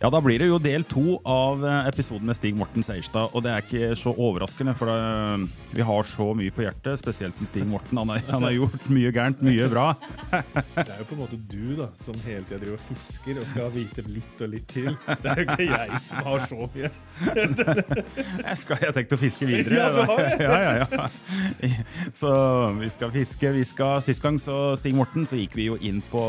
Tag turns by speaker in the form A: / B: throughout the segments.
A: Ja, da blir det jo del to av eh, episoden med Stig Morten Seierstad. Og det er ikke så overraskende, for det, vi har så mye på hjertet, spesielt med Stig Morten. Han har, han har gjort mye gærent, mye bra.
B: Det er jo på en måte du da, som hele tida driver og fisker og skal vite litt og litt til. Det er jo ikke jeg som har så mye.
A: Jeg, skal, jeg tenkte å fiske videre.
B: Ja, du har det.
A: Ja, ja, ja. Så vi skal fiske. Vi skal, Sist gang, så Stig Morten, så gikk vi jo inn på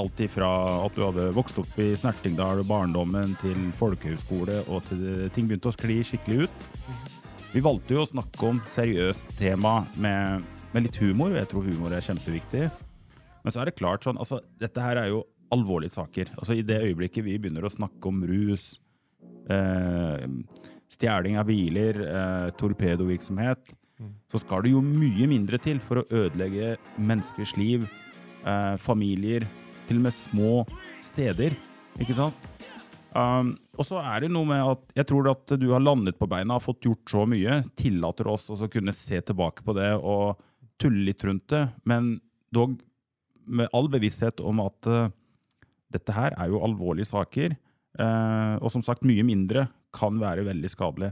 A: alt ifra at du hadde vokst opp i Snertingdal, barndommen, til folkehøyskole, og til ting begynte å skli skikkelig ut. Vi valgte jo å snakke om seriøst tema med, med litt humor, og jeg tror humor er kjempeviktig. Men så er det klart sånn, altså, dette her er jo alvorlige saker. Altså, I det øyeblikket vi begynner å snakke om rus, eh, stjeling av biler, eh, torpedovirksomhet, så skal det jo mye mindre til for å ødelegge menneskers liv, eh, familier, til og med små steder. Ikke sant? Um, og så er det noe med at jeg tror at du har landet på beina, har fått gjort så mye, tillater oss å kunne se tilbake på det og tulle litt rundt det, men dog med all bevissthet om at uh, dette her er jo alvorlige saker, Uh, og som sagt mye mindre kan være veldig skadelig.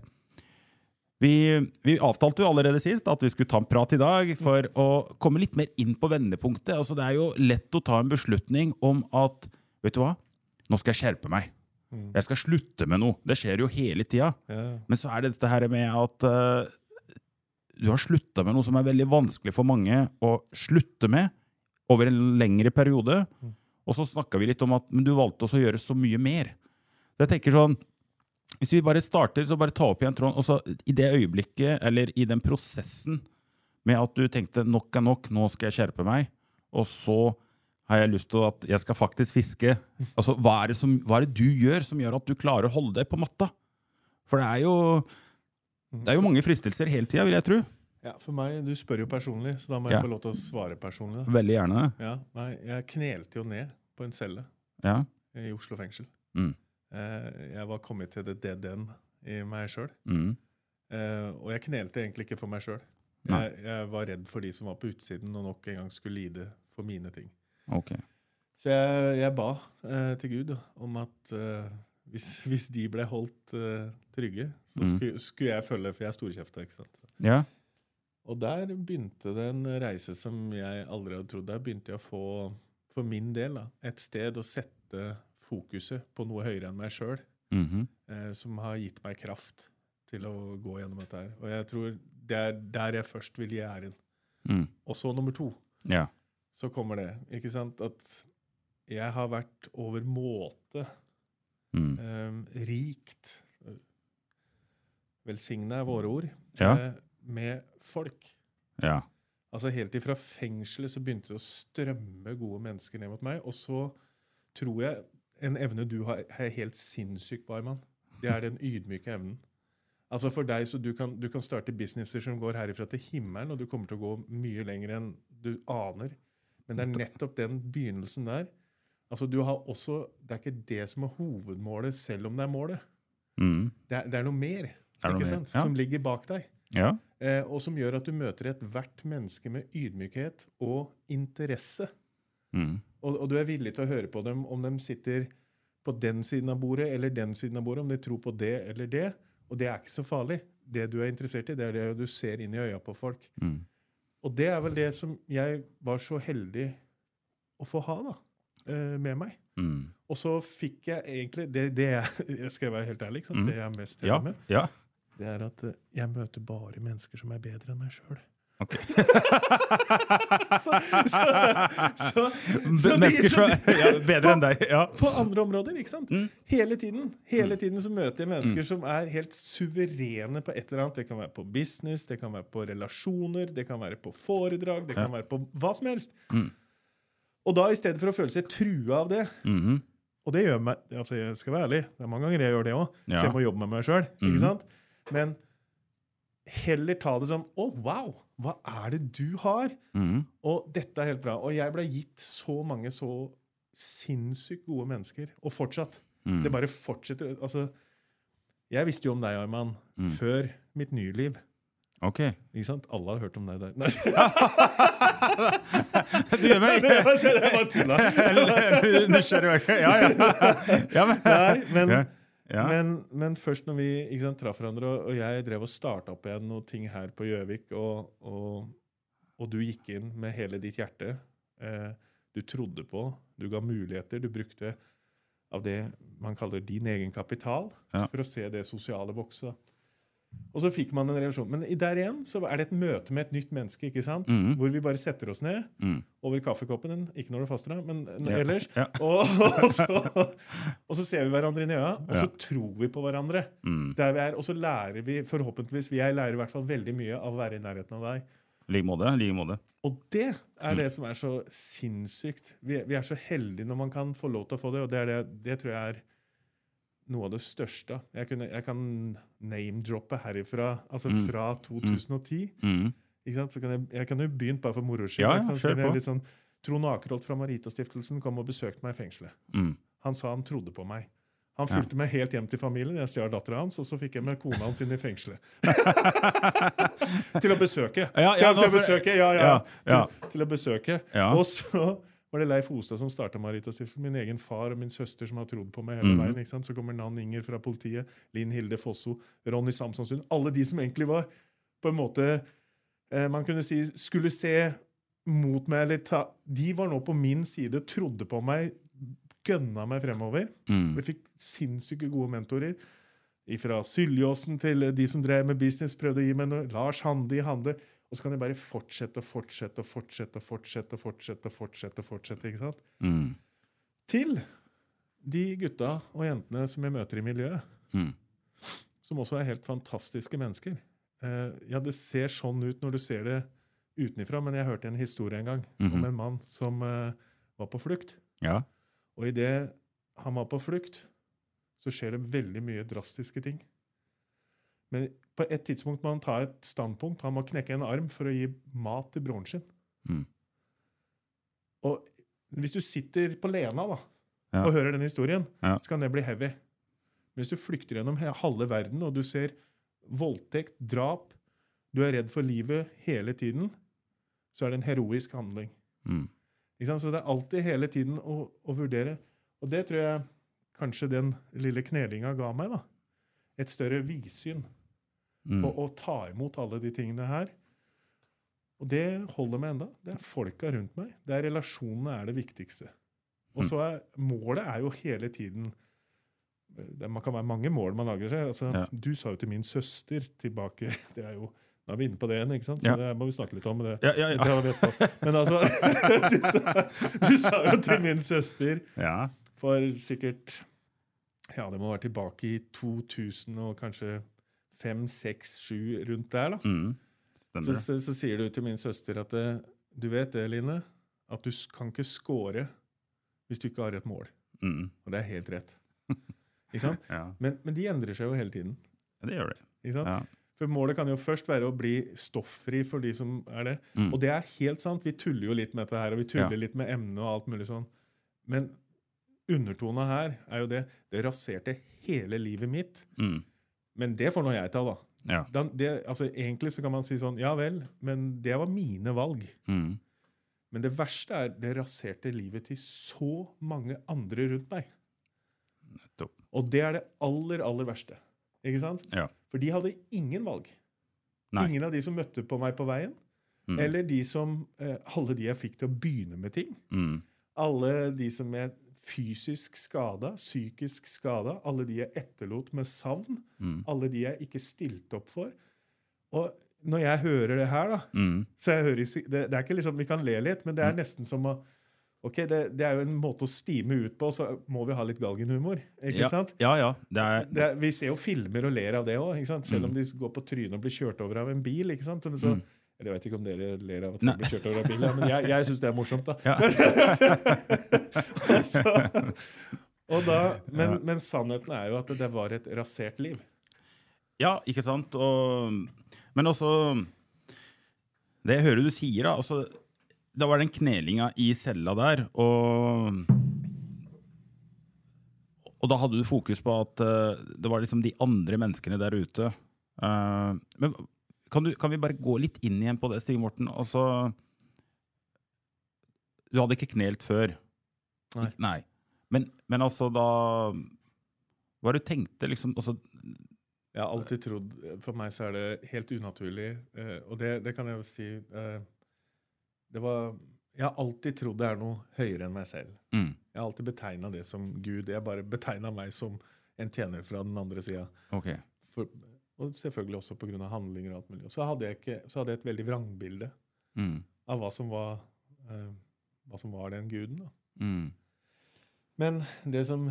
A: Vi, vi avtalte jo allerede sist at vi skulle ta en prat i dag for å komme litt mer inn på vendepunktet. Altså, det er jo lett å ta en beslutning om at vet du hva, nå skal jeg skjerpe meg. Jeg skal slutte med noe. Det skjer jo hele tida.
B: Ja.
A: Men så er det dette her med at uh, du har slutta med noe som er veldig vanskelig for mange å slutte med over en lengre periode. Og så snakka vi litt om at men du valgte også å gjøre så mye mer. Så jeg tenker sånn, Hvis vi bare starter, så bare ta opp igjen tråden. og så I det øyeblikket, eller i den prosessen med at du tenkte nok er nok, nå skal jeg skjerpe meg, og så har jeg lyst til at jeg skal faktisk fiske. Altså, hva er, det som, hva er det du gjør som gjør at du klarer å holde deg på matta? For det er jo, det er jo mange fristelser hele tida, vil jeg tro.
B: Ja, for meg, Du spør jo personlig, så da må jeg
A: Ja.
B: få lov til å svare personlig. Da.
A: Veldig gjerne.
B: Ja, nei, Jeg knelte jo ned på en celle
A: Ja.
B: i Oslo fengsel.
A: Mm.
B: Eh, jeg var kommet til det dead end i meg sjøl.
A: Mm.
B: Eh, og jeg knelte egentlig ikke for meg sjøl. Jeg, jeg var redd for de som var på utsiden og nok en gang skulle lide for mine ting.
A: Ok.
B: Så jeg, jeg ba eh, til Gud om at eh, hvis, hvis de ble holdt eh, trygge, så
A: mm.
B: skulle, skulle jeg følge, for jeg er storkjefta. ikke sant?
A: Ja.
B: Og der begynte det en reise som jeg aldri hadde trodd. Der begynte jeg å få, for min del, da, et sted å sette fokuset på noe høyere enn meg sjøl,
A: Mhm.
B: eh, som har gitt meg kraft til å gå gjennom dette her. Og jeg tror det er der jeg først vil gi æren.
A: Mm.
B: Og så nummer to.
A: Ja.
B: Så kommer det. Ikke sant? At jeg har vært over måte
A: Mm.
B: eh, rikt Velsigna er våre ord.
A: Ja.
B: eh, med folk.
A: Ja.
B: Altså Helt ifra fengselet så begynte det å strømme gode mennesker ned mot meg. Og så tror jeg en evne du har, er helt sinnssyk, Barman. Det er den ydmyke evnen. Altså for deg, så du kan, du kan starte businesser som går herifra til himmelen, og du kommer til å gå mye lenger enn du aner. Men det er nettopp den begynnelsen der. Altså du har også, Det er ikke det som er hovedmålet, selv om det er målet.
A: Mm.
B: Det er, det er noe mer
A: Er noe mer? Ja.
B: som ligger bak deg.
A: Ja.
B: Eh, og som gjør at du møter ethvert menneske med ydmykhet og interesse.
A: Mm.
B: Og, og du er villig til å høre på dem om de sitter på den siden av bordet eller den siden av bordet, om de tror på det eller det. Og det er ikke så farlig. Det du er interessert i, det er det du ser inn i øya på folk.
A: Mm.
B: Og det er vel det som jeg var så heldig å få ha da, eh, med meg.
A: Mm.
B: Og så fikk jeg egentlig det, det jeg, jeg skal være helt ærlig.
A: Mm.
B: det jeg er mest
A: Ja.
B: heldig med,
A: ja.
B: det er at eh, jeg møter bare mennesker som er bedre enn meg sjøl.
A: Ok.
B: så, så, så, så
A: Mennesker
B: så
A: ja, Bedre enn deg. Ja.
B: På andre områder, ikke sant?
A: Mm.
B: Hele tiden Hele tiden så møter jeg mennesker som er helt suverene på et eller annet. Det kan være på business, det kan være på relasjoner, det kan være på foredrag, det kan
A: Ja.
B: være på hva som helst.
A: Mm.
B: Og da, i stedet for å føle seg trua av det,
A: -hmm.
B: Og det gjør meg altså Jeg skal være ærlig, det er mange ganger jeg gjør det òg. Så jeg må jobbe med meg sjøl.
A: Mhm.
B: sant? Men heller ta det som Å, wow! Hva er det du har?
A: Mm.
B: Og dette er helt bra. Og jeg ble gitt så mange så sinnssykt gode mennesker. Og fortsatt.
A: Mm.
B: Det bare fortsetter. Altså, jeg visste jo om deg, Arman,
A: Mm.
B: før mitt nye liv.
A: Ok.
B: Ikke sant? Alle har hørt om deg der. Nei,
A: Du gjør meg
B: det var tulla.
A: nysgjerrig. Ja, ja. ja men,
B: Nei, men,
A: ja.
B: Men, men først når vi sant, traff hverandre, og, og jeg drev og starta opp igjen noen ting her på Gjøvik, og, og, og du gikk inn med hele ditt hjerte eh, Du trodde på, du ga muligheter, du brukte av det man kaller din egen kapital
A: Ja.
B: for å se det sosiale vokse. Og så fikk man en relasjon. Men der igjen så er det et møte med et nytt menneske, ikke sant?
A: Mhm.
B: hvor vi bare setter oss ned
A: Mm.
B: over kaffekoppen. Ikke når du faster, da, men
A: Ja.
B: ellers.
A: Ja.
B: Og, og, så, og så ser vi hverandre inn i øya, og så
A: Ja.
B: tror vi på hverandre.
A: Mm.
B: Der vi er, Og så lærer vi forhåpentligvis Jeg lærer i hvert fall veldig mye av å være i nærheten av deg.
A: Like måte. Like måte.
B: Og det er
A: Mm.
B: det som er så sinnssykt. Vi, vi er så heldige når man kan få lov til å få det, og det, det, det tror jeg er noe av det største. Jeg, kunne, jeg kan name-droppe herifra, altså
A: Mm.
B: fra 2010.
A: Mm.
B: Ikke sant? Så kan jeg, jeg kan jo begynt bare for moro skyld.
A: Ja, ja, kjør på.
B: sånn, Trond Akerholt fra Maritastiftelsen kom og besøkte meg i fengselet.
A: Mm.
B: Han sa han trodde på meg. Han
A: Ja.
B: fulgte meg helt hjem til familien. Jeg stjal dattera hans, og så fikk jeg med kona hans inn i fengselet. til å besøke.
A: Ja, ja,
B: til, å besøke, ja, ja.
A: Ja, ja.
B: Til, til å besøke.
A: Ja.
B: Og så var det Leif Ostad som starta Maritastiftelsen. Min egen far og min søster som har trodd på meg hele
A: Mhm.
B: veien. ikke sant? Så kommer Nan Inger fra politiet, Linn Hilde Fosso, Ronny Samsonsund. Alle de som egentlig var på en måte eh, Man kunne si skulle se mot meg, eller ta De var nå på min side, trodde på meg, gønna meg fremover.
A: Mm.
B: Vi fikk sinnssyke gode mentorer. Fra Syljåsen til de som drev med business, prøvde å gi meg noe. Lars Hande i Hande. Og så kan jeg bare fortsette og fortsette og fortsette og fortsette. og fortsette og fortsette, og fortsette, ikke sant?
A: Mm.
B: Til de gutta og jentene som jeg møter i miljøet,
A: Mm.
B: som også er helt fantastiske mennesker. Eh, ja, det ser sånn ut når du ser det utenfra, men jeg hørte en historie en gang om
A: Mhm.
B: en mann som eh, var på flukt.
A: Ja.
B: Og idet han var på flukt, så skjer det veldig mye drastiske ting. Men på et tidspunkt må han ta et standpunkt. Han må knekke en arm for å gi mat til broren sin.
A: Mm.
B: Og hvis du sitter på Lena da,
A: Ja.
B: og hører den historien,
A: Ja.
B: så kan det bli heavy. Men hvis du flykter gjennom halve verden, og du ser voldtekt, drap, du er redd for livet hele tiden, så er det en heroisk handling.
A: Mm.
B: Så det er alltid hele tiden å, å vurdere. Og det tror jeg kanskje den lille knelinga ga meg. da. Et større vidsyn
A: Mm.
B: på å ta imot alle de tingene her. Og det holder meg enda. Det er folka rundt meg. Det er Relasjonene er det viktigste. Og så er målet er jo hele tiden det Man kan være mange mål man lager seg. Altså,
A: Ja.
B: Du sa jo til min søster tilbake det er jo, Nå er vi inne på det igjen, ikke sant? så
A: Ja.
B: det må vi snakke litt om. Det,
A: Ja,
B: det. Men altså, du sa, du sa jo til min søster
A: ja.
B: for sikkert Ja, det må være tilbake i 2000 og kanskje 5, 6, 7, rundt der. da.
A: Mm.
B: Så, så, så sier du til min søster at eh, du vet det, Line, at du kan ikke score hvis du ikke har et mål.
A: Mm.
B: Og det er helt rett. Ikke sant?
A: Ja.
B: Men, men de endrer seg jo hele tiden.
A: ja, det gjør det.
B: Ikke sant?
A: Ja.
B: For målet kan jo først være å bli stofffri for de som er det.
A: Mm.
B: Og det er helt sant. Vi tuller jo litt med dette her, og vi tuller
A: Ja.
B: litt med emnet og alt mulig sånn. Men undertona her er jo det. Det raserte hele livet mitt.
A: Mm.
B: Men det får nå jeg ta, da.
A: Ja.
B: Den, det, altså, egentlig så kan man si sånn Ja vel, men det var mine valg.
A: Mm.
B: Men det verste er det raserte livet til så mange andre rundt meg.
A: Nettopp.
B: Og det er det aller, aller verste. Ikke sant?
A: Ja.
B: For de hadde ingen valg.
A: Nei.
B: Ingen av de som møtte på meg på veien,
A: Mm.
B: eller de som, eh, alle de jeg fikk til å begynne med ting.
A: Mm.
B: Alle de som er fysisk skada, psykisk skada, alle de jeg etterlot med savn,
A: Mm.
B: alle de jeg ikke stilte opp for. Og når jeg hører det her, da,
A: Mm.
B: så jeg hører, det, det er ikke liksom, Vi kan le litt, men det er nesten som å Ok, det, det er jo en måte å stime ut på, så må vi ha litt galgenhumor. ikke
A: Ja,
B: sant?
A: ja, ja. Det er,
B: Det er, vi ser jo filmer og ler av det òg, selv om
A: Mm.
B: de går på trynet og blir kjørt over av en bil. ikke sant? Så, så,
A: Mm.
B: Jeg vet ikke om dere ler av at folk blir kjørt over av bil, men jeg, jeg syns det er morsomt. da.
A: Ja.
B: så, da, men, men sannheten er jo at det var et rasert liv.
A: Ja, ikke sant? Og, men også Det jeg hører du sier, da altså, Da var den knelinga i cella der, og Og da hadde du fokus på at uh, det var liksom de andre menneskene der ute. Uh, men kan, du, kan vi bare gå litt inn igjen på det, Stig Morten? Altså Du hadde ikke knelt før?
B: Nei.
A: Nei. Men, men altså, da Hva du tenkte, liksom? Altså,
B: Jeg har alltid trodd For meg så er det helt unaturlig, eh, og det, det kan jeg jo si eh, Det var Jeg har alltid trodd det er noe høyere enn meg selv.
A: mm,
B: Jeg har alltid betegna det som Gud. Jeg bare betegna meg som en tjener fra den andre sida.
A: ok.
B: Og selvfølgelig også pga. handlinger og alt mulig. Og så hadde jeg, ikke, så hadde jeg et veldig vrangbilde
A: Mm,
B: av hva som var, uh, hva som var den guden. da.
A: mm,
B: Men det som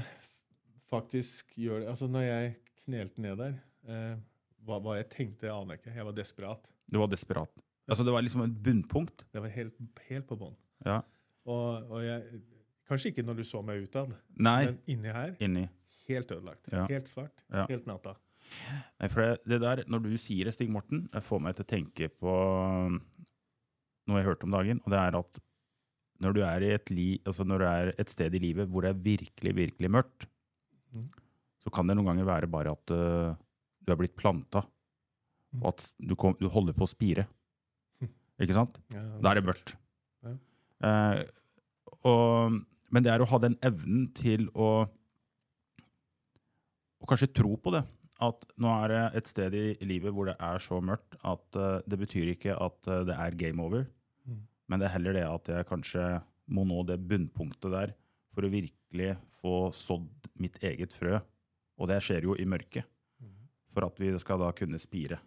B: faktisk gjør det Altså, når jeg knelte ned der uh, hva, hva jeg tenkte, jeg aner jeg ikke. Jeg var desperat.
A: Du var desperat. Altså, det var liksom et bunnpunkt.
B: Det var helt, helt på bånn.
A: Ja.
B: Og, og jeg Kanskje ikke når du så meg utad, men inni her
A: inni.
B: helt ødelagt.
A: Ja.
B: Helt svart.
A: Ja.
B: Helt natta.
A: Nei, for det, det der, Når du sier det, Stig Morten, det får meg til å tenke på noe jeg hørte om dagen. og det er at når du er, i et, li, altså når du er et sted i livet hvor det er virkelig, virkelig mørkt,
B: mm.
A: så kan det noen ganger være bare at uh, du er blitt planta,
B: mm.
A: og at du, kom, du holder på å spire. Ikke sant?
B: Ja,
A: Da er det mørkt.
B: Ja.
A: Uh, og, men det er å ha den evnen til å å kanskje tro på det. At nå er det et sted i livet hvor det er så mørkt at uh, det betyr ikke at uh, det er game over,
B: Mm.
A: men det er heller det at jeg kanskje må nå det bunnpunktet der for å virkelig få sådd mitt eget frø. Og det skjer jo i mørket,
B: Mhm.
A: for at vi skal da kunne spire.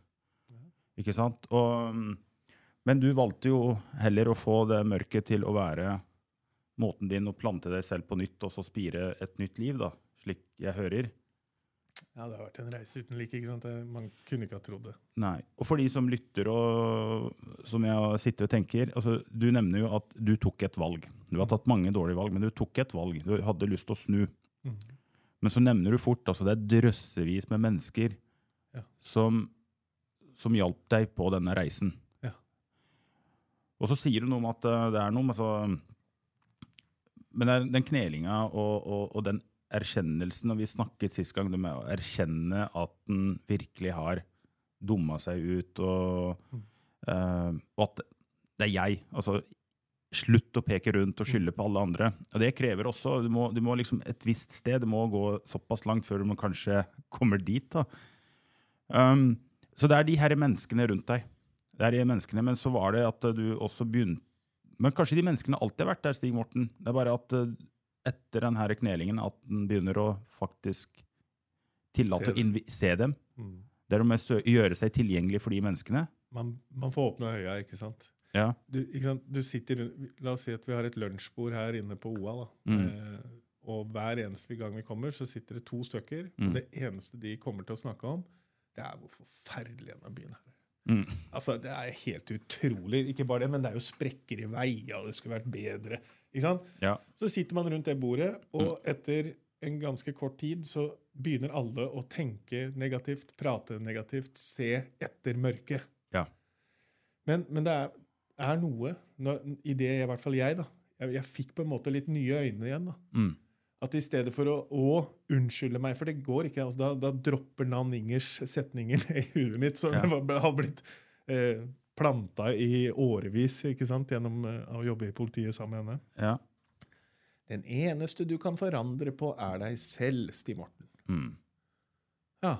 A: Ikke sant? Og, mm, men du valgte jo heller å få det mørket til å være måten din å plante deg selv på nytt og så spire et nytt liv, da, slik jeg hører.
B: Ja, det har vært en reise uten like. ikke sant? Man kunne ikke ha trodd det.
A: Nei. Og for de som lytter og som jeg sitter og tenker altså, Du nevner jo at du tok et valg. Du har tatt mange dårlige valg, men du tok et valg. Du hadde lyst til å snu.
B: Mm.
A: Men så nevner du fort altså det er drøssevis med mennesker
B: Ja.
A: som, som hjalp deg på denne reisen.
B: Ja.
A: Og så sier du noe om at eh, det er noe altså, så Men den knelinga og, og, og den erkjennelsen, og vi snakket sist gang, det med å erkjenne at en virkelig har dumma seg ut, og, uh, og at det er jeg. Altså, slutt å peke rundt og skylde på alle andre. Og det krever også Du må, du må liksom et visst sted. Det må gå såpass langt før du kanskje kommer dit. da. Um, så det er de her menneskene rundt deg. Det er de menneskene, Men så var det at du også begynte Men kanskje de menneskene alltid har vært der, Stig Morten. Det er bare at eh, etter denne knelingen at den begynner å faktisk tillate å se dem.
B: Mm.
A: Det er å med sø- gjøre seg tilgjengelig for de menneskene.
B: Man, man får åpne øya, ikke sant?
A: Ja.
B: Du, ikke sant? du sitter, La oss si at vi har et lunsjbord her inne på OA. da.
A: Mm.
B: Eh, og hver eneste gang vi kommer, så sitter det to stykker.
A: Mm.
B: Og det eneste de kommer til å snakke om, det er hvor forferdelig denne byen er.
A: Mm.
B: Altså, Det er helt utrolig. Ikke bare det, men det er jo sprekker i veier, og det skulle vært bedre.
A: Ja.
B: Så sitter man rundt det bordet, og
A: Mm.
B: etter en ganske kort tid så begynner alle å tenke negativt, prate negativt, se etter mørket.
A: Ja.
B: Men, men det er, er noe når, i det, i hvert fall jeg, da. Jeg, jeg fikk på en måte litt nye øyne igjen. da.
A: Mm.
B: At i stedet for å, å unnskylde meg, for det går ikke, altså, da, da dropper Nan Ingers setninger i huet mitt, Så
A: Ja.
B: var- har blitt eh, planta i årevis ikke sant, gjennom eh, å jobbe i politiet sammen med henne.
A: ja.
B: Den eneste du kan forandre på, er deg selv, Stig Morten.
A: Mm.
B: Ja.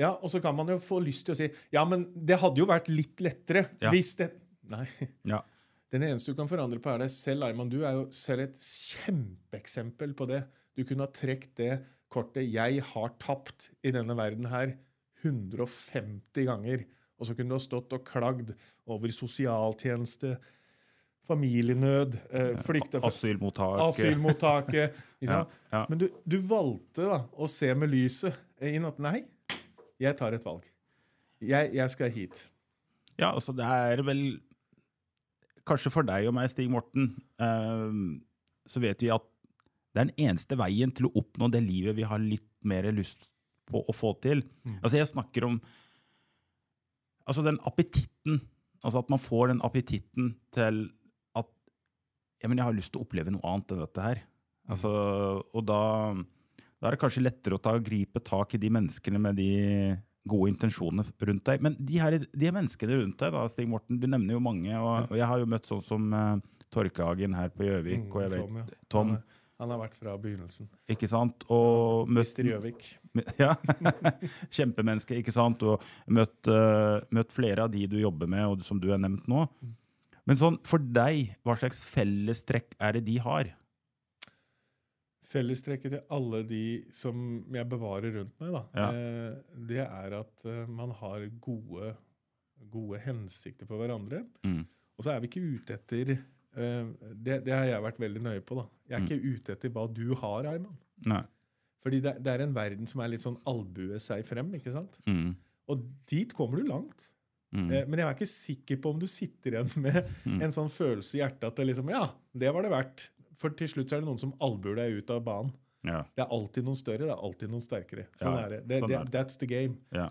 B: Ja, og så kan man jo få lyst til å si ja, men det hadde jo vært litt lettere
A: Ja.
B: hvis det Nei.
A: ja.
B: Den eneste du kan forandre på, er deg selv, Arman. Du er jo selv et kjempeeksempel på det. Du kunne ha trukket det kortet 'Jeg har tapt i denne verden her' 150 ganger. Og så kunne du ha stått og klagd over sosialtjeneste, familienød, eh, flykta fra
A: Asylmottak.
B: asylmottaket. liksom.
A: Ja, ja.
B: Men du, du valgte da å se med lyset inn at nei, jeg tar et valg. Jeg, jeg skal hit.
A: Ja, altså det er vel Kanskje for deg og meg, Stig Morten, eh, så vet vi at Det er den eneste veien til å oppnå det livet vi har litt mer lyst på å få til. Altså Jeg snakker om altså den appetitten. Altså at man får den appetitten til at ja, men jeg har lyst til å oppleve noe annet enn dette her. Altså, og da, da er det kanskje lettere å ta, gripe tak i de menneskene med de gode intensjonene rundt deg. Men de, her, de menneskene rundt deg, da, Stig Morten, du nevner jo mange. Og, og jeg har jo møtt sånn som uh, Torkehagen her på Gjøvik. og jeg vet,
B: Tom, ja.
A: Tom,
B: Han, har vært fra begynnelsen.
A: ikke sant? Og møtt,
B: Mr. Gjøvik.
A: ja, Kjempemenneske, ikke sant? Og møtt, eh, møtt flere av de du jobber med, og som du har nevnt nå. Men sånn, for deg, hva slags fellestrekk er det de har?
B: Fellestrekket til alle de som jeg bevarer rundt meg, da,
A: Ja.
B: eh, det er at eh, man har gode, gode hensikter for hverandre.
A: Mm.
B: Og så er vi ikke ute etter det, det har jeg vært veldig nøye på. da. Jeg er
A: Mm.
B: ikke ute etter hva du har, Ayman.
A: Nei.
B: Fordi det, det er en verden som er litt sånn albue seg frem. ikke sant?
A: Mm.
B: Og dit kommer du langt.
A: Mm.
B: Eh, men jeg er ikke sikker på om du sitter igjen med
A: Mm.
B: en sånn følelse i hjertet at det liksom, ja, det var det verdt. For til slutt så er det noen som albuer deg ut av banen.
A: Ja.
B: Det er alltid noen større, det er alltid noen sterkere. Sånn
A: Ja,
B: er det. det,
A: sånn er det.
B: That's the game.
A: Ja.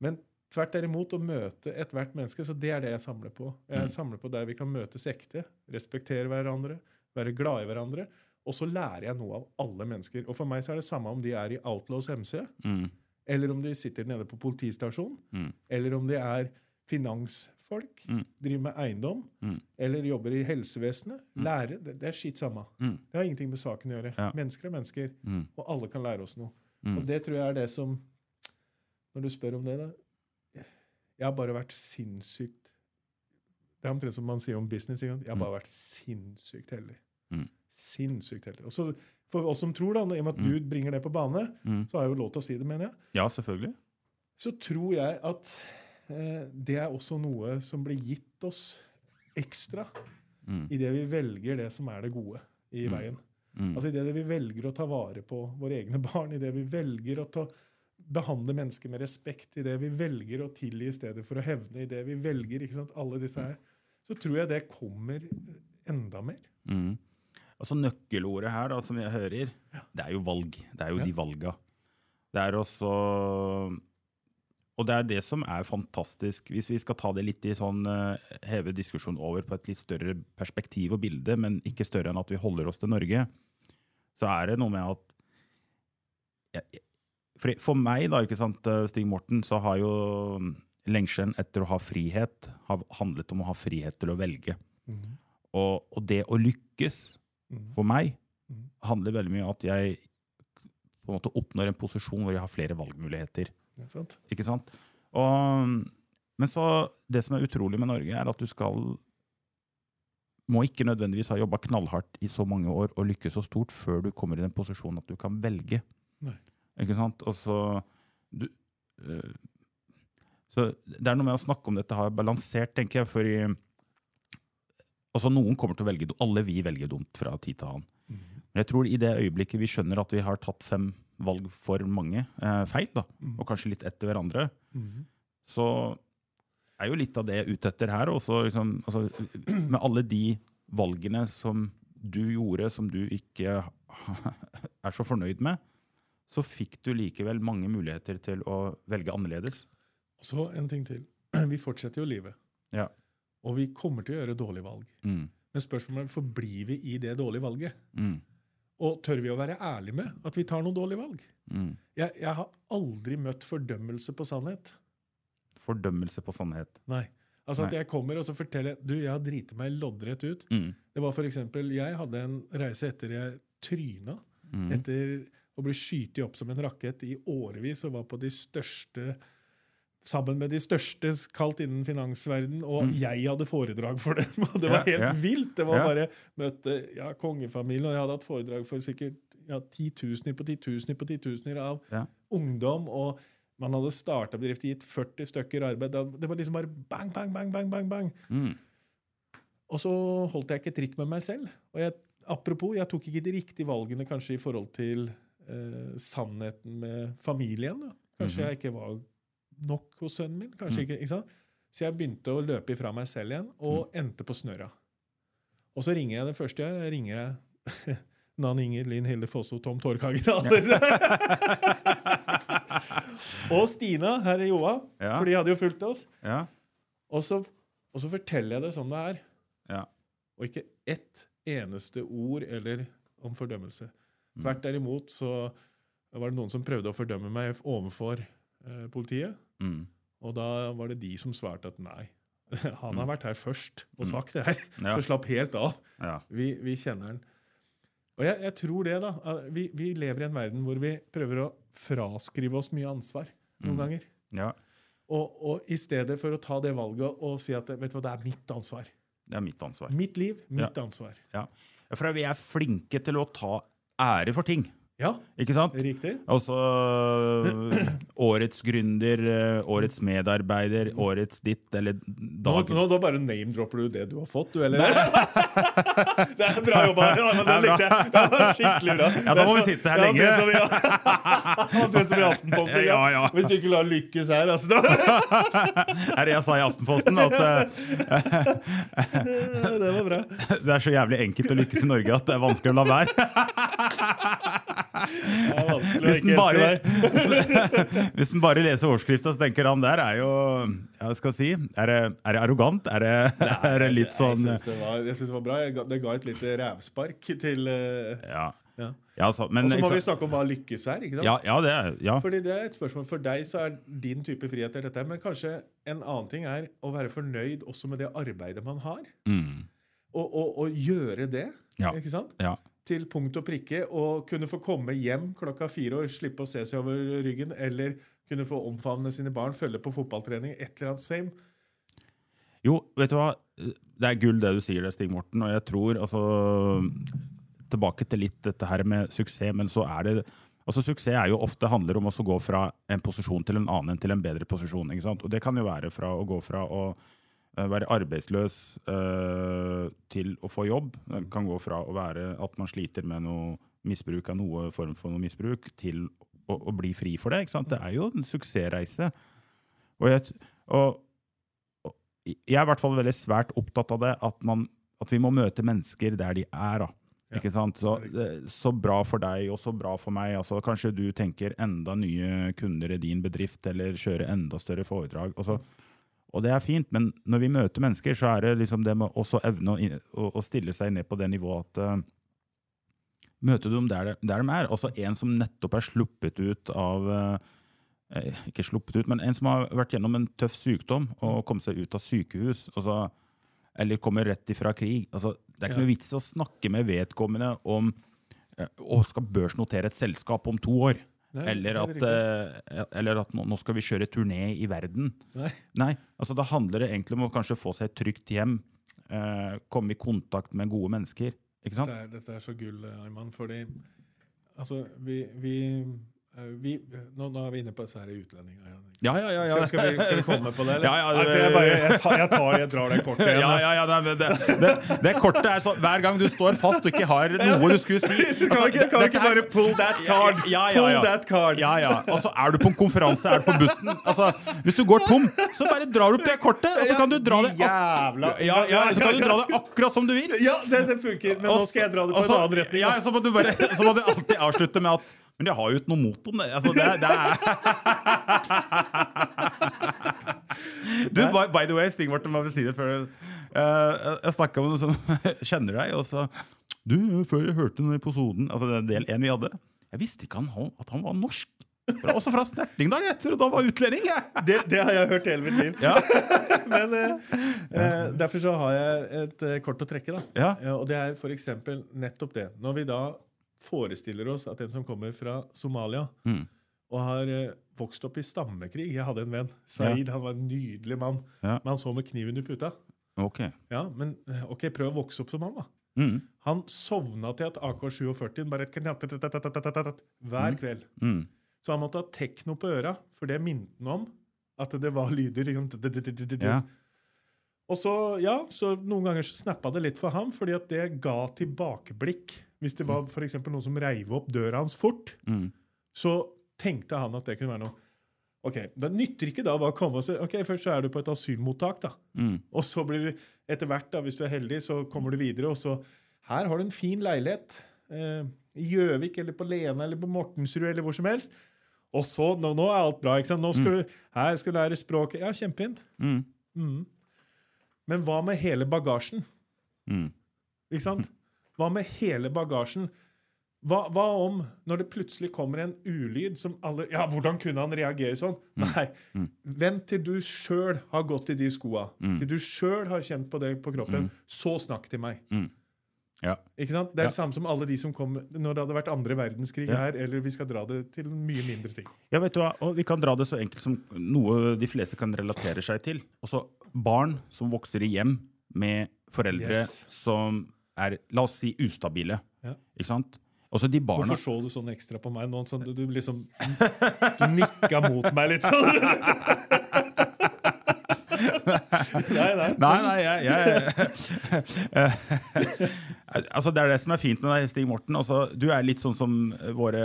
B: Men tvert derimot å møte ethvert menneske, så det er det jeg samler på. Jeg
A: Mm.
B: samler på der vi kan møtes ekte, respektere hverandre, være glad i hverandre. Og så lærer jeg noe av alle mennesker. Og for meg så er det samme om de er i Outlaws MC,
A: Mm.
B: eller om de sitter nede på politistasjonen,
A: Mm.
B: eller om de er finansfolk,
A: Mm.
B: driver med eiendom,
A: Mm.
B: eller jobber i helsevesenet. Lære, det, det er skitt samme.
A: Mm.
B: Det har ingenting med saken å gjøre.
A: Ja.
B: Mennesker er mennesker,
A: Mm.
B: og alle kan lære oss noe.
A: Mm.
B: Og det tror jeg er det som Når du spør om det, da Jeg har bare vært sinnssykt Det er omtrent som man sier om business. Jeg har bare vært sinnssykt heldig.
A: Mm.
B: Sinnssykt heldig. Og så For oss som tror, da, i og med at du bringer det på bane,
A: Mm.
B: så har jeg jo lov til å si det, mener jeg,
A: Ja, selvfølgelig.
B: så tror jeg at eh, det er også noe som blir gitt oss ekstra
A: Mm.
B: idet vi velger det som er det gode i veien.
A: Mm.
B: Altså Idet vi velger å ta vare på våre egne barn, idet vi velger å ta, behandle mennesker med respekt, i det vi velger å tilgi i stedet for å hevne, i det vi velger ikke sant, alle disse her, så tror jeg det kommer enda mer.
A: Mm. Altså Nøkkelordet her, da, som jeg hører, det er jo valg. Det er jo
B: Ja.
A: de valga. Det er også Og det er det som er fantastisk, hvis vi skal ta det litt i sånn eh, heve diskusjonen over på et litt større perspektiv og bilde, men ikke større enn at vi holder oss til Norge, så er det noe med at jeg- for, for meg, da, ikke sant, eh, Stig Morten, så har jo lengselen etter å ha frihet har handlet om å ha frihet til å velge. Og, og det å lykkes for meg
B: Mhm.
A: handler veldig mye om at jeg på en måte oppnår en posisjon hvor jeg har flere valgmuligheter.
B: Ikke sant?
A: Ikke sant? Og, men så, det som er utrolig med Norge, er at du skal må ikke nødvendigvis ha jobba knallhardt i så mange år og lykkes så stort før du kommer i den posisjonen at du kan velge.
B: Nei.
A: Ikke sant? Og så, du, øh, så det er noe med å snakke om dette her balansert, tenker jeg. fordi altså Noen kommer til å velge Alle vi velger dumt fra tid til annen. Men jeg tror i det øyeblikket vi skjønner at vi har tatt fem valg for mange eh, feil, da, og kanskje litt etter hverandre, så er jo litt av det jeg ute etter her. Også, liksom, altså, med alle de valgene som du gjorde som du ikke er så fornøyd med, så fikk du likevel mange muligheter til å velge annerledes.
B: Og så en ting til. Vi fortsetter jo livet.
A: Ja.
B: Og vi kommer til å gjøre dårlige valg.
A: Mm.
B: Men spørsmålet er forblir vi i det dårlige valget.
A: Mm.
B: Og tør vi å være ærlige med at vi tar noen dårlige valg?
A: Mm.
B: Jeg, jeg har aldri møtt fordømmelse på sannhet.
A: Fordømmelse på sannhet.
B: Nei. Altså at jeg kommer og så forteller du, jeg har driti meg loddrett ut.
A: Mm.
B: Det var for eksempel, Jeg hadde en reise etter jeg tryna.
A: Mm.
B: Etter å ble skytet opp som en rakett i årevis og var på de største Sammen med de største kalt innen finansverden, og jeg hadde foredrag for dem. og Det var
A: Mm. Ja,
B: helt
A: ja.
B: vilt! Det var
A: Ja.
B: bare møtte ja, kongefamilien, og jeg hadde hatt foredrag for sikkert ja, titusener på titusener på titusener av ungdom. og man hadde starta bedrift, gitt 40 stykker arbeid. Det var liksom bare bang, bang, bang, bang, bang, bang.
A: Mm.
B: Og så holdt jeg ikke tritt med meg selv. Og jeg, apropos, jeg tok ikke de riktige valgene kanskje i forhold til eh, sannheten med familien. Da. Kanskje jeg ikke var nok hos sønnen min. kanskje ikke, ikke sant? Så jeg begynte å løpe ifra meg selv igjen, og endte på snørra. Og så ringer jeg det første jeg gjør, jeg ringer Nan Inger, Linn Hilde Fosso, Tom Torkagen. ja. og Stina her i Joa,
A: Ja.
B: for de hadde jo fulgt oss.
A: Ja.
B: Og så, og så forteller jeg det som det er.
A: Ja.
B: Og ikke ett eneste ord eller om fordømmelse.
A: Mm.
B: Tvert derimot så var det noen som prøvde å fordømme meg overfor eh, politiet.
A: Mm.
B: Og da var det de som svarte at nei. Han har vært her først og sagt det her.
A: Mm. Ja.
B: Så slapp helt av.
A: Ja.
B: Vi, vi kjenner den. Og jeg, jeg tror det, da. Vi, vi lever i en verden hvor vi prøver å fraskrive oss mye ansvar noen
A: Mm.
B: ganger.
A: ja.
B: Og, og i stedet for å ta det valget og si at vet du hva, det er mitt ansvar.
A: Det er mitt ansvar.
B: Mitt liv, mitt ansvar.
A: Ja. For vi er flinke til å ta ære for ting.
B: Ja,
A: Ikke sant?
B: riktig.
A: Også årets gründer, eh, årets medarbeider, årets ditt, eller
B: Nå,
A: dag...
B: nå, nå bare name-dropper du det du har fått, du, eller? det er bra jobba! Ja, men det likte jeg. Det var skikkelig bra.
A: Ja, da må vi sitte her
B: er
A: lenge.
B: omtrent som i- Aftenposten.
A: Ja, ja.
B: Hvis du ikke lar lykkes her, altså. Det
A: Er det jeg sa i Aftenposten? At eh,
B: Det var bra.
A: det er så jævlig enkelt å lykkes i Norge at det er vanskelig å la være. Hvis den bare, hvis den bare leser overskrifta, så tenker han der er jo ja, skal si, er det, er det arrogant? Er det, er det litt sånn
B: Jeg syns det, var- jeg synes det var bra. Ga, det ga et lite rævspark til eh,
A: Ja,
B: ja.
A: ja så, men
B: Og så må vi snakke om hva lykkes er. ikke sant?
A: ja, ja, det er ja.
B: Fordi det er et spørsmål For deg så er din type frihet er dette, men kanskje en annen ting er å være fornøyd også med det arbeidet man har.
A: Mm,
B: Og, og, og gjøre det,
A: Ja.
B: ikke sant?
A: ja.
B: Til punkt og prikke. Og kunne få komme hjem klokka fire og slippe å se seg over ryggen. Eller kunne få omfavne sine barn, følge på fotballtrening. Et eller annet same.
A: Jo, vet du hva? Det er gull det du sier, det, Stig Morten. Og jeg tror altså Tilbake til litt dette her med suksess, men så er det Altså Suksess er jo ofte handler om å gå fra en posisjon til en annen til en bedre posisjon. ikke sant? Og det kan jo være fra å gå fra å være arbeidsløs eh, til å få jobb. Det kan gå fra å være at man sliter med noe misbruk av noe form for noe misbruk, til å, å bli fri for det. Det er jo en suksessreise. Og jeg, og, og jeg er i hvert fall veldig svært opptatt av det, at, man, at vi må møte mennesker der de er. da. Så, eh, så bra for deg og så bra for meg. Altså, kanskje du tenker enda nye kunder i din bedrift, eller kjøre enda større foredrag. Altså, og det er fint, men når vi møter mennesker, så er det liksom det med også evne å, å, stille seg ned på det nivået at uh, Møter du dem der, de- der de er? Altså en som nettopp er sluppet ut av uh, Ikke sluppet ut, men en som har vært gjennom en tøff sykdom og kommet seg ut av sykehus. Altså, eller kommer rett ifra krig. Altså, det er ikke
B: Ja.
A: noe vits å snakke med vedkommende om å skal børsnotere et selskap om to år.
B: Nei,
A: eller,
B: er
A: at, eh, eller at nå, nå skal vi kjøre turné i verden.
B: Nei.
A: Nei, altså Da handler det egentlig om å kanskje få seg et trygt hjem. Eh, komme i kontakt med gode mennesker. Ikke sant?
B: Dette er, dette er så gull, Arman. fordi altså, vi, vi, eh, vi nå, nå er vi inne på disse utlendingene igjen.
A: Ja, ja, ja. ja.
B: Skal, skal, vi, skal vi komme på det, eller?
A: Ja, ja, det-
B: altså, jeg, bare, jeg, tar, jeg, tar, jeg drar det kortet igjen.
A: Ja, ja, ja, nei, det, det, det kortet er sånn Hver gang du står fast og ikke har noe du skulle si
B: Så kan vi ikke, kan ikke bare pull that card?
A: Ja, ja, ja,
B: Pull that card.
A: Ja, ja. Og så er du på en konferanse, er du på bussen altså, Hvis du går tom, så bare drar du opp det kortet, og så kan du dra det
B: jævla
A: ja, ja, så kan du dra det akkurat som du vil.
B: Ja, det, det funker, men nå skal jeg dra det på en annen retning.
A: Ja, så må du bare Så må du alltid avslutte med at Men jeg har jo ikke noe mot om det. Altså, det, det er Du, by, by the way, Stig Morten, vi si det før uh, Jeg snakka med noen som kjenner deg, og så Du, før jeg hørte den episoden Altså det er del én vi hadde Jeg visste ikke han, at han var norsk. Fra- Også fra Snertingdal. Jeg trodde han var utlending.
B: Det, det har jeg hørt hele mitt liv.
A: Ja.
B: Men eh, eh, derfor så har jeg et eh, kort å trekke. da.
A: Ja.
B: og det er f.eks. nettopp det. Når vi da forestiller oss at en som kommer fra Somalia
A: Mm.
B: og har eh, vokst opp i stammekrig Jeg hadde en venn, Saeed, han var en nydelig mann.
A: Ja.
B: Men han så med kniven i puta.
A: Ok.
B: Ja, Men eh, ok, prøv å vokse opp som han, da.
A: Mm.
B: Han sovna til at AK-47 bare hver kveld.
A: Mm.
B: Så han måtte ha tekno på øra, for det minte han om at det var lyder.
A: Ja.
B: Og så, ja, så noen ganger så snappa det litt for ham, fordi at det ga tilbakeblikk. Hvis det var for eksempel noen som reiv opp døra hans fort,
A: Mm.
B: så tenkte han at det kunne være noe. Ok, Det nytter ikke da bare å komme og si ok, først så er du på et asylmottak, da.
A: Mm.
B: Og så blir du etter hvert, da, hvis du er heldig, så kommer du videre, og så Her har du en fin leilighet. eh, i Gjøvik eller på Lena eller på Mortensrud eller hvor som helst. Og så, nå, nå er alt bra. ikke sant? Nå skal du, her skal du lære språket. Ja, kjempefint.
A: Mm.
B: Mhm. Men hva med hele bagasjen?
A: Mm.
B: Ikke sant? Hva med hele bagasjen? Hva, hva om når det plutselig kommer en ulyd som alle Ja, hvordan kunne han reagere sånn? Nei. Vent til du sjøl har gått i de skoa. Til du sjøl har kjent på det på kroppen. Så snakk til meg.
A: Ja.
B: Ikke sant? Det er
A: Ja.
B: det samme som alle de som kom når det hadde vært andre verdenskrig
A: Ja.
B: her, eller vi skal dra det til mye mindre ting.
A: Ja, vet du hva? Og vi kan dra det så enkelt som noe de fleste kan relatere seg til. Også barn som vokser i hjem med foreldre
B: Yes.
A: som er, la oss si, ustabile.
B: Ja.
A: Ikke sant? Også de barna
B: Hvorfor så du sånn ekstra på meg nå? Sånn, du, du liksom Du nikka mot meg litt sånn. nei, nei.
A: Jeg, jeg Altså, Det er det som er fint med deg, Stig Morten. Altså, du er litt sånn som våre,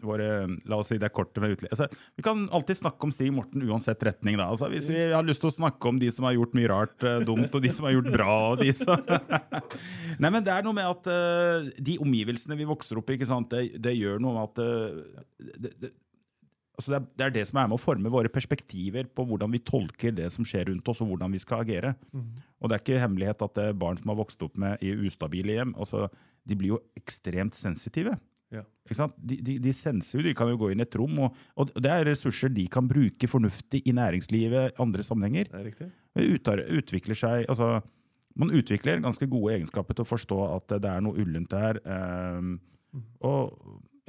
A: våre La oss si det er kortet med utlendinger. Altså, vi kan alltid snakke om Stig Morten uansett retning. da. Altså, hvis vi har lyst til å snakke om de som har gjort mye rart eh, dumt, og de som har gjort bra og de som Nei, men det er noe med at uh, de omgivelsene vi vokser opp i? Det, det gjør noe med at uh, det, det, altså det, er, det er det som er med å forme våre perspektiver på hvordan vi tolker det som skjer rundt oss, og hvordan vi skal agere. Og det er ikke hemmelighet at det er barn som har vokst opp med i ustabile hjem, altså, de blir jo ekstremt sensitive.
B: Ja.
A: De, de, de senser jo, de kan jo gå inn i et rom, og, og det er ressurser de kan bruke fornuftig i næringslivet, andre sammenhenger.
B: Det.
A: Utar, utvikler seg, altså, man utvikler ganske gode egenskaper til å forstå at det er noe ullent der. ehm, og,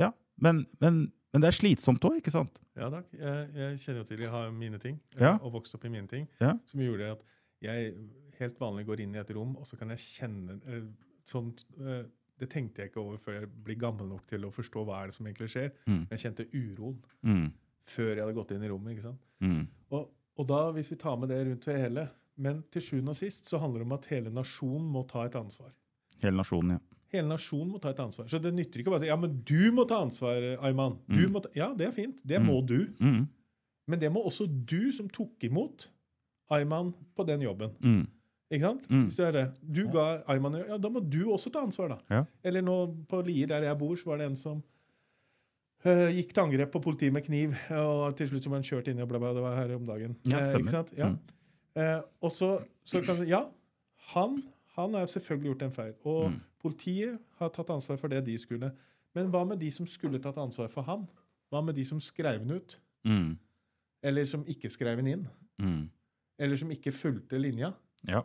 A: ja, men, men, men det er slitsomt òg, ikke sant?
B: Ja takk. Jeg, jeg kjenner jo til Jeg har mine ting,
A: Ja.
B: og vokst opp i mine ting,
A: Ja.
B: som gjorde at jeg helt vanlig går inn i et rom, og så kan jeg kjenne sånn eh, Det tenkte jeg ikke over før jeg blir gammel nok til å forstå hva er det som egentlig skjer.
A: Mm.
B: Jeg kjente uroen
A: Mm,
B: før jeg hadde gått inn i rommet. ikke sant?
A: mm,
B: Og, og da, hvis vi tar med det rundt det hele Men til sjuende og sist så handler det om at hele nasjonen må ta et ansvar.
A: hele nasjonen, ja.
B: Hele nasjonen må ta et ansvar. Så det nytter ikke å bare si ja, men du må ta ansvar, Ayman. Du må ta, ja, det er fint. Det må du.
A: Mm,
B: Men det må også du som tok imot Ayman på den jobben.
A: mm,
B: Ikke sant?
A: Mm.
B: Hvis det er det. Du ga Ayman ja, Da må du også ta ansvar, da.
A: Ja.
B: Eller nå på Lier, der jeg bor, så var det en som uh, gikk til angrep på politiet med kniv, og til slutt så var han kjørt inn i og bla, bla, det var her om dagen.
A: Ja,
B: Eh, ikke sant? Ja.
A: Mm.
B: Eh, og så, så kan Ja, han, han har selvfølgelig gjort en feil. Og
A: Mm.
B: Politiet har tatt ansvar for det de skulle. Men hva med de som skulle tatt ansvar for han? Hva med de som skrev den ut?
A: mm,
B: Eller som ikke skrev den inn?
A: mm.
B: Eller som ikke fulgte linja?
A: Ja.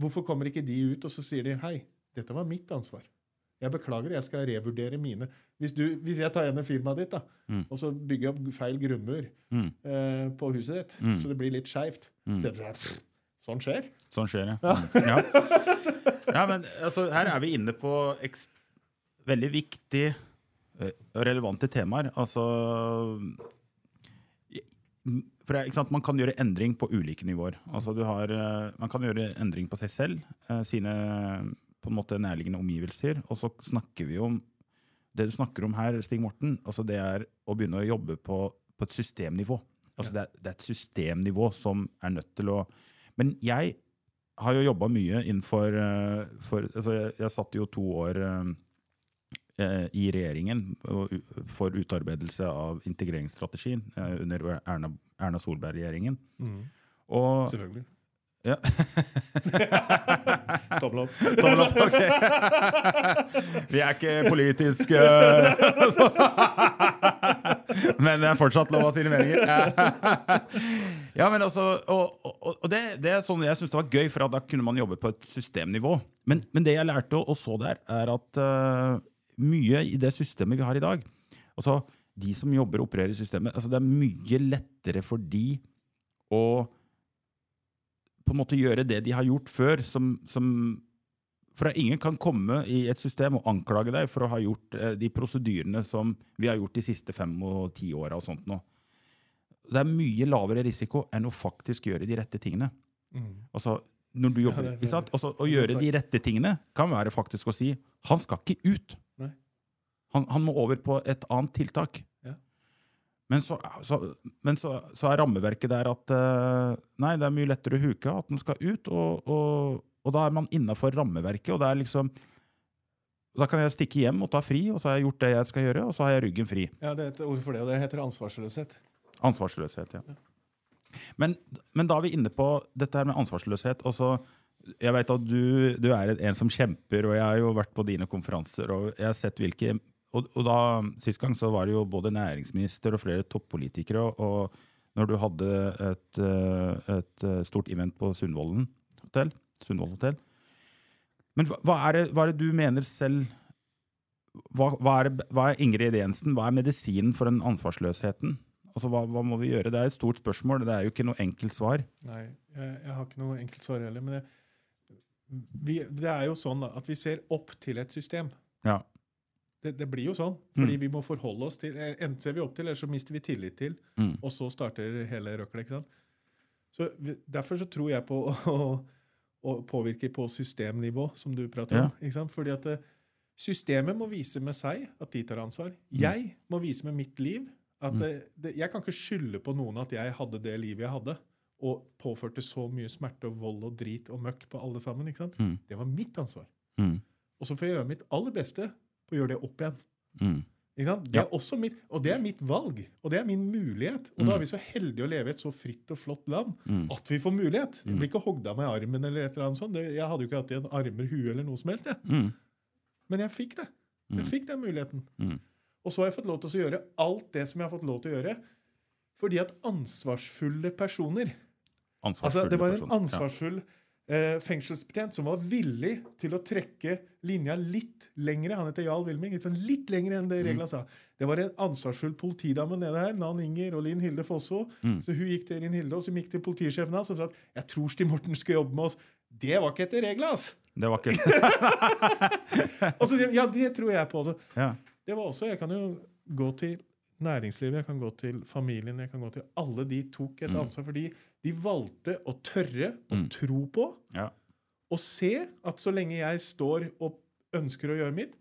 B: Hvorfor kommer ikke de ut og så sier de hei, dette var mitt ansvar. Jeg beklager, jeg skal revurdere mine. Hvis, du, hvis jeg tar igjen firmaet ditt da,
A: Mm.
B: og så bygger jeg opp feil grunnmur
A: Mm.
B: eh, på huset ditt,
A: Mm.
B: så det blir litt skeivt
A: Mm.
B: så "Pff, Sånn skjer.
A: Sånn skjer ja. Mm. Ja. ja, men altså, her er vi inne på veldig viktige eh, og relevante temaer. Altså for sant? Man kan gjøre endring på ulike nivåer. Altså, du har, eh, man kan gjøre endring på seg selv, eh, sine på en måte nærliggende omgivelser. Og så snakker vi om Det du snakker om her, Stig Morten, altså det er å begynne å jobbe på, på et systemnivå. Altså det, er, det er et systemnivå som er nødt til å Men jeg har jo jobba mye innenfor eh, for, altså jeg, jeg satt jo to år eh, eh, i regjeringen for utarbeidelse av integreringsstrategien eh, under Erna, Erna Solberg-regjeringen. Og
B: Selvfølgelig.
A: ja.
B: Tommel opp.
A: Tommel opp, ok. Vi er ikke politisk Men det er fortsatt lov å sine meninger. Ja, men altså, og, og, og det, det er sånn jeg syns det var gøy, for da kunne man jobbe på et systemnivå. Men, men det jeg lærte og, og så der, er at uh, mye i det systemet vi har i dag altså De som jobber og opererer i systemet, altså det er mye lettere for de å på en måte gjøre det de har gjort før, som, som For ingen kan komme i et system og anklage deg for å ha gjort eh, de prosedyrene som vi har gjort de siste fem og ti åra og sånt nå. Det er mye lavere risiko enn å faktisk gjøre de rette tingene. Altså, når du jobber,
B: det er-
A: ikke sant? Altså, å gjøre de rette tingene kan være faktisk å si han skal ikke ut. Han, han må over på et annet tiltak.
B: Ja.
A: Men, så, så, men så, så er rammeverket der at eh, nei, det er mye lettere å huke at den skal ut, og, og, og da er man innafor rammeverket, og det er liksom Da kan jeg stikke hjem og ta fri, og så har jeg gjort det jeg skal gjøre, og så har jeg ryggen fri.
B: Ja, det er et ord for det, og det heter ansvarsløshet.
A: Ansvarsløshet, ja. Men, men da er vi inne på dette her med ansvarsløshet. og så jeg vet at du, du er en som kjemper, og jeg har jo vært på dine konferanser. og jeg har sett hvilke, og, og da, Sist gang så var det jo både næringsminister og flere toppolitikere. Og, og når du hadde et, eh, et eh, stort event på Sundvolden hotell, Sundvold hotell Men hva, er det, hva er det du mener selv hva, hva, er, hva er ingrediensen, hva er medisinen for den ansvarsløsheten? Altså, hva, må vi gjøre? Det er et stort spørsmål. Det er jo ikke noe enkelt svar.
B: Nei, jeg, jeg har ikke noe enkelt svar heller. Men det, vi, det er jo sånn da, at vi ser opp til et system.
A: Ja.
B: Det, det blir jo sånn. Fordi vi må forholde oss til eh, Enten ser vi opp til, eller så mister vi tillit til.
A: Mm.
B: Og så starter hele røkla. Derfor så tror jeg på å, å påvirke på systemnivå, som du prater om. ikke sant? Fordi at eh, systemet må vise med seg at de tar ansvar. Jeg må vise med mitt liv at det, det, Jeg kan ikke skylde på noen at jeg hadde det livet jeg hadde, og påførte så mye smerte og vold og drit og møkk på alle sammen. ikke sant?
A: Mm.
B: Det var mitt ansvar.
A: Mm.
B: Og så får jeg gjøre mitt aller beste på å gjøre det opp igjen.
A: Mm.
B: Det er også mitt, og det er mitt valg, og det er min mulighet. Og da er vi så heldige å leve i et så fritt og flott land
A: Mm.
B: at vi får mulighet. Jeg blir ikke hogd av i armen eller et eller annet sånt. Jeg hadde jo ikke hatt igjen armer, hue eller noe som helst. Jeg.
A: Mm.
B: Men jeg fikk det. Jeg fikk den muligheten.
A: Mm.
B: Og så har jeg fått lov til å gjøre alt det som jeg har fått lov til å gjøre, fordi at ansvarsfulle personer Altså, det var en ansvarsfull eh, fengselsbetjent som var villig til å trekke linja litt lengre. Han heter Jarl Wilming. Litt, sånn litt lengre enn
A: Mm.
B: det regla sa. Det var en ansvarsfull politidame nede her, Nan Inger og Linn Hilde Fosso.
A: Mm.
B: Så hun gikk til Linn Hilde, og så gikk til politisjefen hans og sa at jeg tror Stig Morten skal jobbe med oss. Det var ikke etter regla, ass!
A: Det var ikke
B: Og så sier de, ja, det tror jeg på. Så
A: ja.
B: det var også, Jeg kan jo gå til næringslivet, jeg kan gå til familien, jeg kan gå til Alle de tok et ansvar fordi de valgte å tørre å tro på
A: Ja.
B: og se at så lenge jeg står og ønsker å gjøre mitt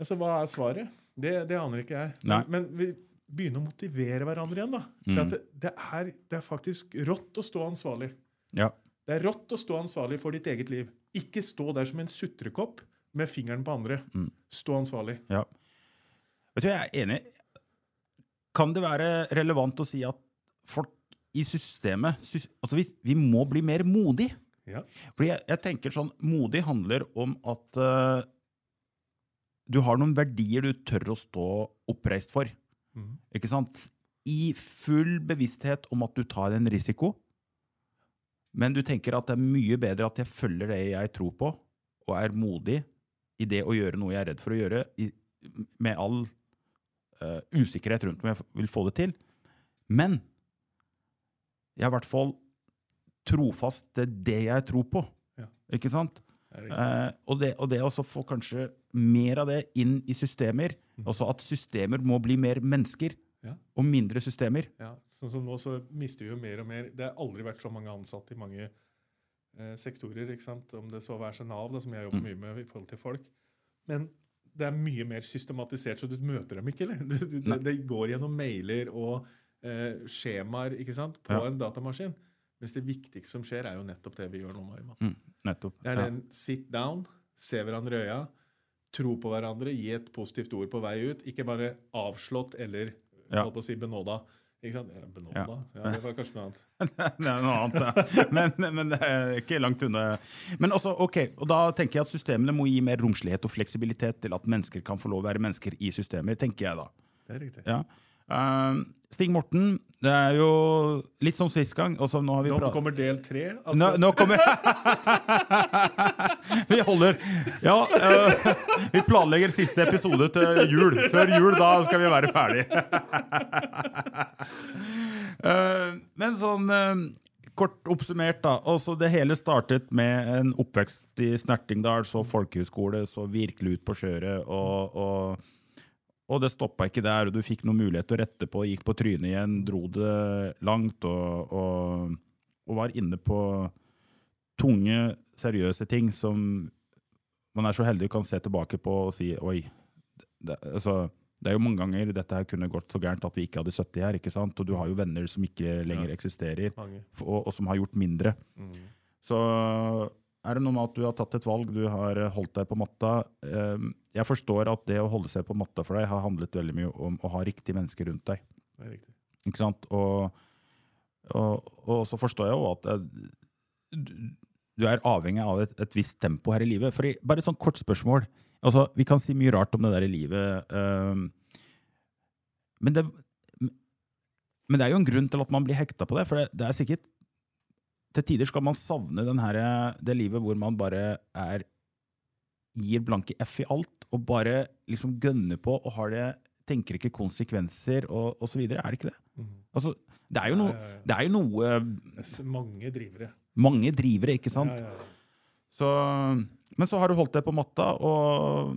B: altså Hva er svaret? Det, det aner ikke jeg.
A: Nei.
B: Men, vi begynner å motivere hverandre igjen. da. For at det, det, er, det er faktisk rått å stå ansvarlig.
A: ja.
B: Det er rått å stå ansvarlig for ditt eget liv. Ikke stå der som en sutrekopp med fingeren på andre. Stå ansvarlig.
A: Ja. Vet du, jeg er enig. Kan det være relevant å si at folk i systemet sys Altså, vi, vi må bli mer modig.
B: Ja.
A: Fordi jeg, jeg tenker sånn Modig handler om at uh, du har noen verdier du tør å stå oppreist for.
B: Mm.
A: Ikke sant? I full bevissthet om at du tar en risiko. Men du tenker at det er mye bedre at jeg følger det jeg tror på, og er modig i det å gjøre noe jeg er redd for å gjøre, i, med all eh, usikkerhet rundt om jeg vil få det til. Men jeg er i hvert fall trofast til det jeg tror på.
B: Ja.
A: Ikke sant? Eh, og det, og det å få kanskje mer av det inn i systemer. Også at systemer må bli mer mennesker,
B: Ja.
A: og mindre systemer.
B: Ja, sånn som nå så mister vi jo mer og mer Det har aldri vært så mange ansatte i mange eh, sektorer. ikke sant? Om det så være seg Nav, da, som jeg jobber mye med i forhold til folk. Men det er mye mer systematisert, så du møter dem ikke. eller? Det, det går gjennom mailer og eh, skjemaer ikke sant? på
A: Ja.
B: en datamaskin. Mens det viktigste som skjer, er jo nettopp det vi gjør nå. Mariman.
A: Mm, nettopp.
B: Det er
A: Ja.
B: den sit down, se hverandre i øya, tro på hverandre, gi et positivt ord på vei ut. Ikke bare avslått eller
A: Ja.
B: å si benåda. Ikke sant? Benåda?
A: Ja.
B: Ja. det var kanskje noe annet.
A: det er noe annet, ja. men, men det er ikke langt unna. Men også, ok, og da tenker jeg at systemene må gi mer romslighet og fleksibilitet til at mennesker kan få lov å være mennesker i systemer, tenker jeg da.
B: Det er riktig.
A: Ja. Um, Stig Morten, det er jo litt som sist gang. og så nå har vi
B: Nå kommer del tre. Altså,
A: Nå, nå kommer Vi holder Ja, uh, vi planlegger siste episode til jul. Før jul, da skal vi være ferdig. uh, men sånn kort oppsummert, da. Også det hele startet med en oppvekst i Snertingdal, så folkehøyskole, så virkelig ut på kjøret. og, og og det stoppa ikke der, og du fikk noen mulighet til å rette på, gikk på trynet igjen, dro det langt og, og, og var inne på tunge, seriøse ting som man er så heldig kan se tilbake på og si oi. Det, altså, det er jo mange ganger dette her kunne gått så gærent at vi ikke hadde 70 her. ikke sant? Og du har jo venner som ikke lenger
B: Ja.
A: eksisterer, og, og som har gjort mindre.
B: Mm.
A: Så er det noe med at du har tatt et valg, du har holdt deg på matta. Eh, Jeg forstår at det å holde seg på matta for deg har handlet veldig mye om å ha riktige mennesker rundt deg.
B: Det er riktig.
A: Ikke sant? Og, og, og så forstår jeg jo at eh, du, er avhengig av et, et visst tempo her i livet. For i, bare et sånt kort spørsmål. Altså, vi kan si mye rart om det der i livet. eh, men, det, men det er jo en grunn til at man blir hekta på det. For det, det er sikkert Til tider skal man savne den her, det livet hvor man bare er gir blanke F i alt, og bare liksom gønner på og har det tenker ikke konsekvenser og, osv. Er det ikke det?
B: Mm.
A: Altså, det er jo noe,
B: Ja, ja, ja.
A: det er jo noe
B: Det er mange drivere.
A: Mange drivere, ikke sant? Så, men så har du holdt deg på matta, og,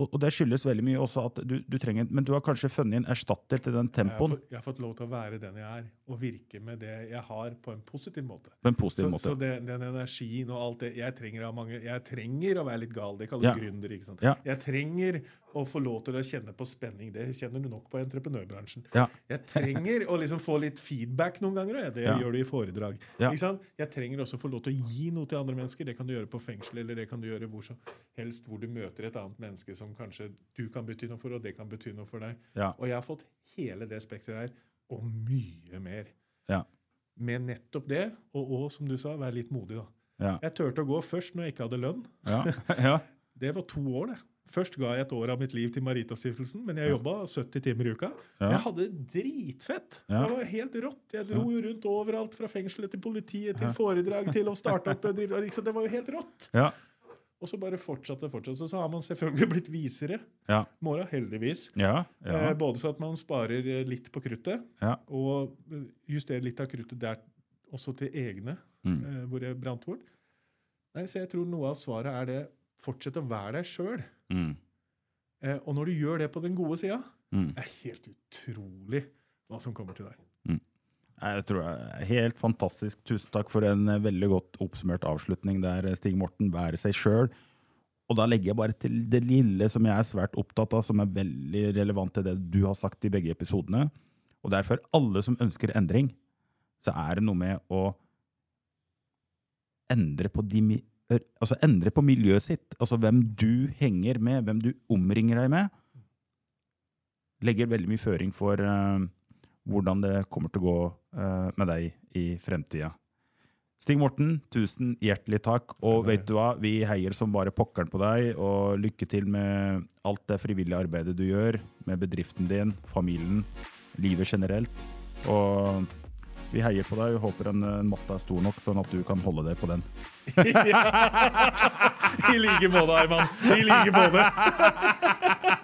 A: og, og det skyldes veldig mye også at du, du trenger Men du har kanskje funnet en erstatter til den
B: Jeg har,
A: tempoen
B: fått, jeg har fått lov til å være den jeg er, og virke med det jeg har, på en positiv måte.
A: på en positiv
B: Så,
A: måte.
B: så det, den energien og alt det Jeg trenger av mange Jeg trenger å være litt gal. Det kalles
A: Ja.
B: gründer. ikke sant?
A: Ja.
B: Jeg trenger å få lov til å kjenne på spenning. Det kjenner du nok på entreprenørbransjen.
A: Ja.
B: Jeg trenger å liksom få litt feedback noen ganger. Det
A: Ja.
B: gjør du i foredrag.
A: Ja.
B: Jeg trenger også å få lov til å gi noe til andre mennesker. Det kan du gjøre på fengsel, eller det kan du gjøre hvor som helst hvor du møter et annet menneske som kanskje du kan bety noe for, og det kan bety noe for deg.
A: Ja.
B: Og jeg har fått hele det spekteret her, og mye mer.
A: Ja.
B: Med nettopp det, og, og som du sa, være litt modig, da.
A: Ja.
B: Jeg turte å gå først når jeg ikke hadde lønn.
A: Ja. ja.
B: Det var to år, det. Først ga jeg et år av mitt liv til Maritastiftelsen, men jeg jobba 70 timer i uka.
A: Ja.
B: Jeg hadde dritfett.
A: Ja.
B: Det var helt rått. Jeg dro jo rundt overalt, fra fengselet til politiet, til foredrag, til å starte opp bedrift. Det var jo helt rått.
A: Ja.
B: Og så bare fortsatte og fortsatte. Så har man selvfølgelig blitt visere.
A: Ja.
B: Mora, heldigvis.
A: Ja.
B: Eh,
A: Ja.
B: både så at man sparer eh, litt på kruttet,
A: Ja.
B: og eh, justerer litt av kruttet der også til egne,
A: Mm.
B: eh, hvor jeg brant bort. Nei, så jeg tror noe av svaret er det fortsett å være deg sjøl.
A: Mm.
B: Eh, og når du gjør det på den gode sida,
A: Mm.
B: er helt utrolig hva som kommer til deg.
A: Jeg tror det er Helt fantastisk. Tusen takk for en eh, veldig godt oppsummert avslutning der, eh, Stig Morten. Være seg sjøl. Og da legger jeg bare til det lille som jeg er svært opptatt av, som er veldig relevant til det du har sagt i begge episodene. Og derfor, alle som ønsker endring, så er det noe med å endre på, de, altså endre på miljøet sitt. Altså hvem du henger med, hvem du omringer deg med. Legger veldig mye føring for eh, hvordan det kommer til å gå eh, med deg i fremtida. Stig Morten, tusen hjertelig takk. Og vet du hva, vi heier som bare pokkeren på deg. Og lykke til med alt det frivillige arbeidet du gjør, med bedriften din, familien, livet generelt. Og vi heier på deg og håper en, matte er stor nok, sånn at du kan holde deg på den.
B: I like måte, Arman. I like måte.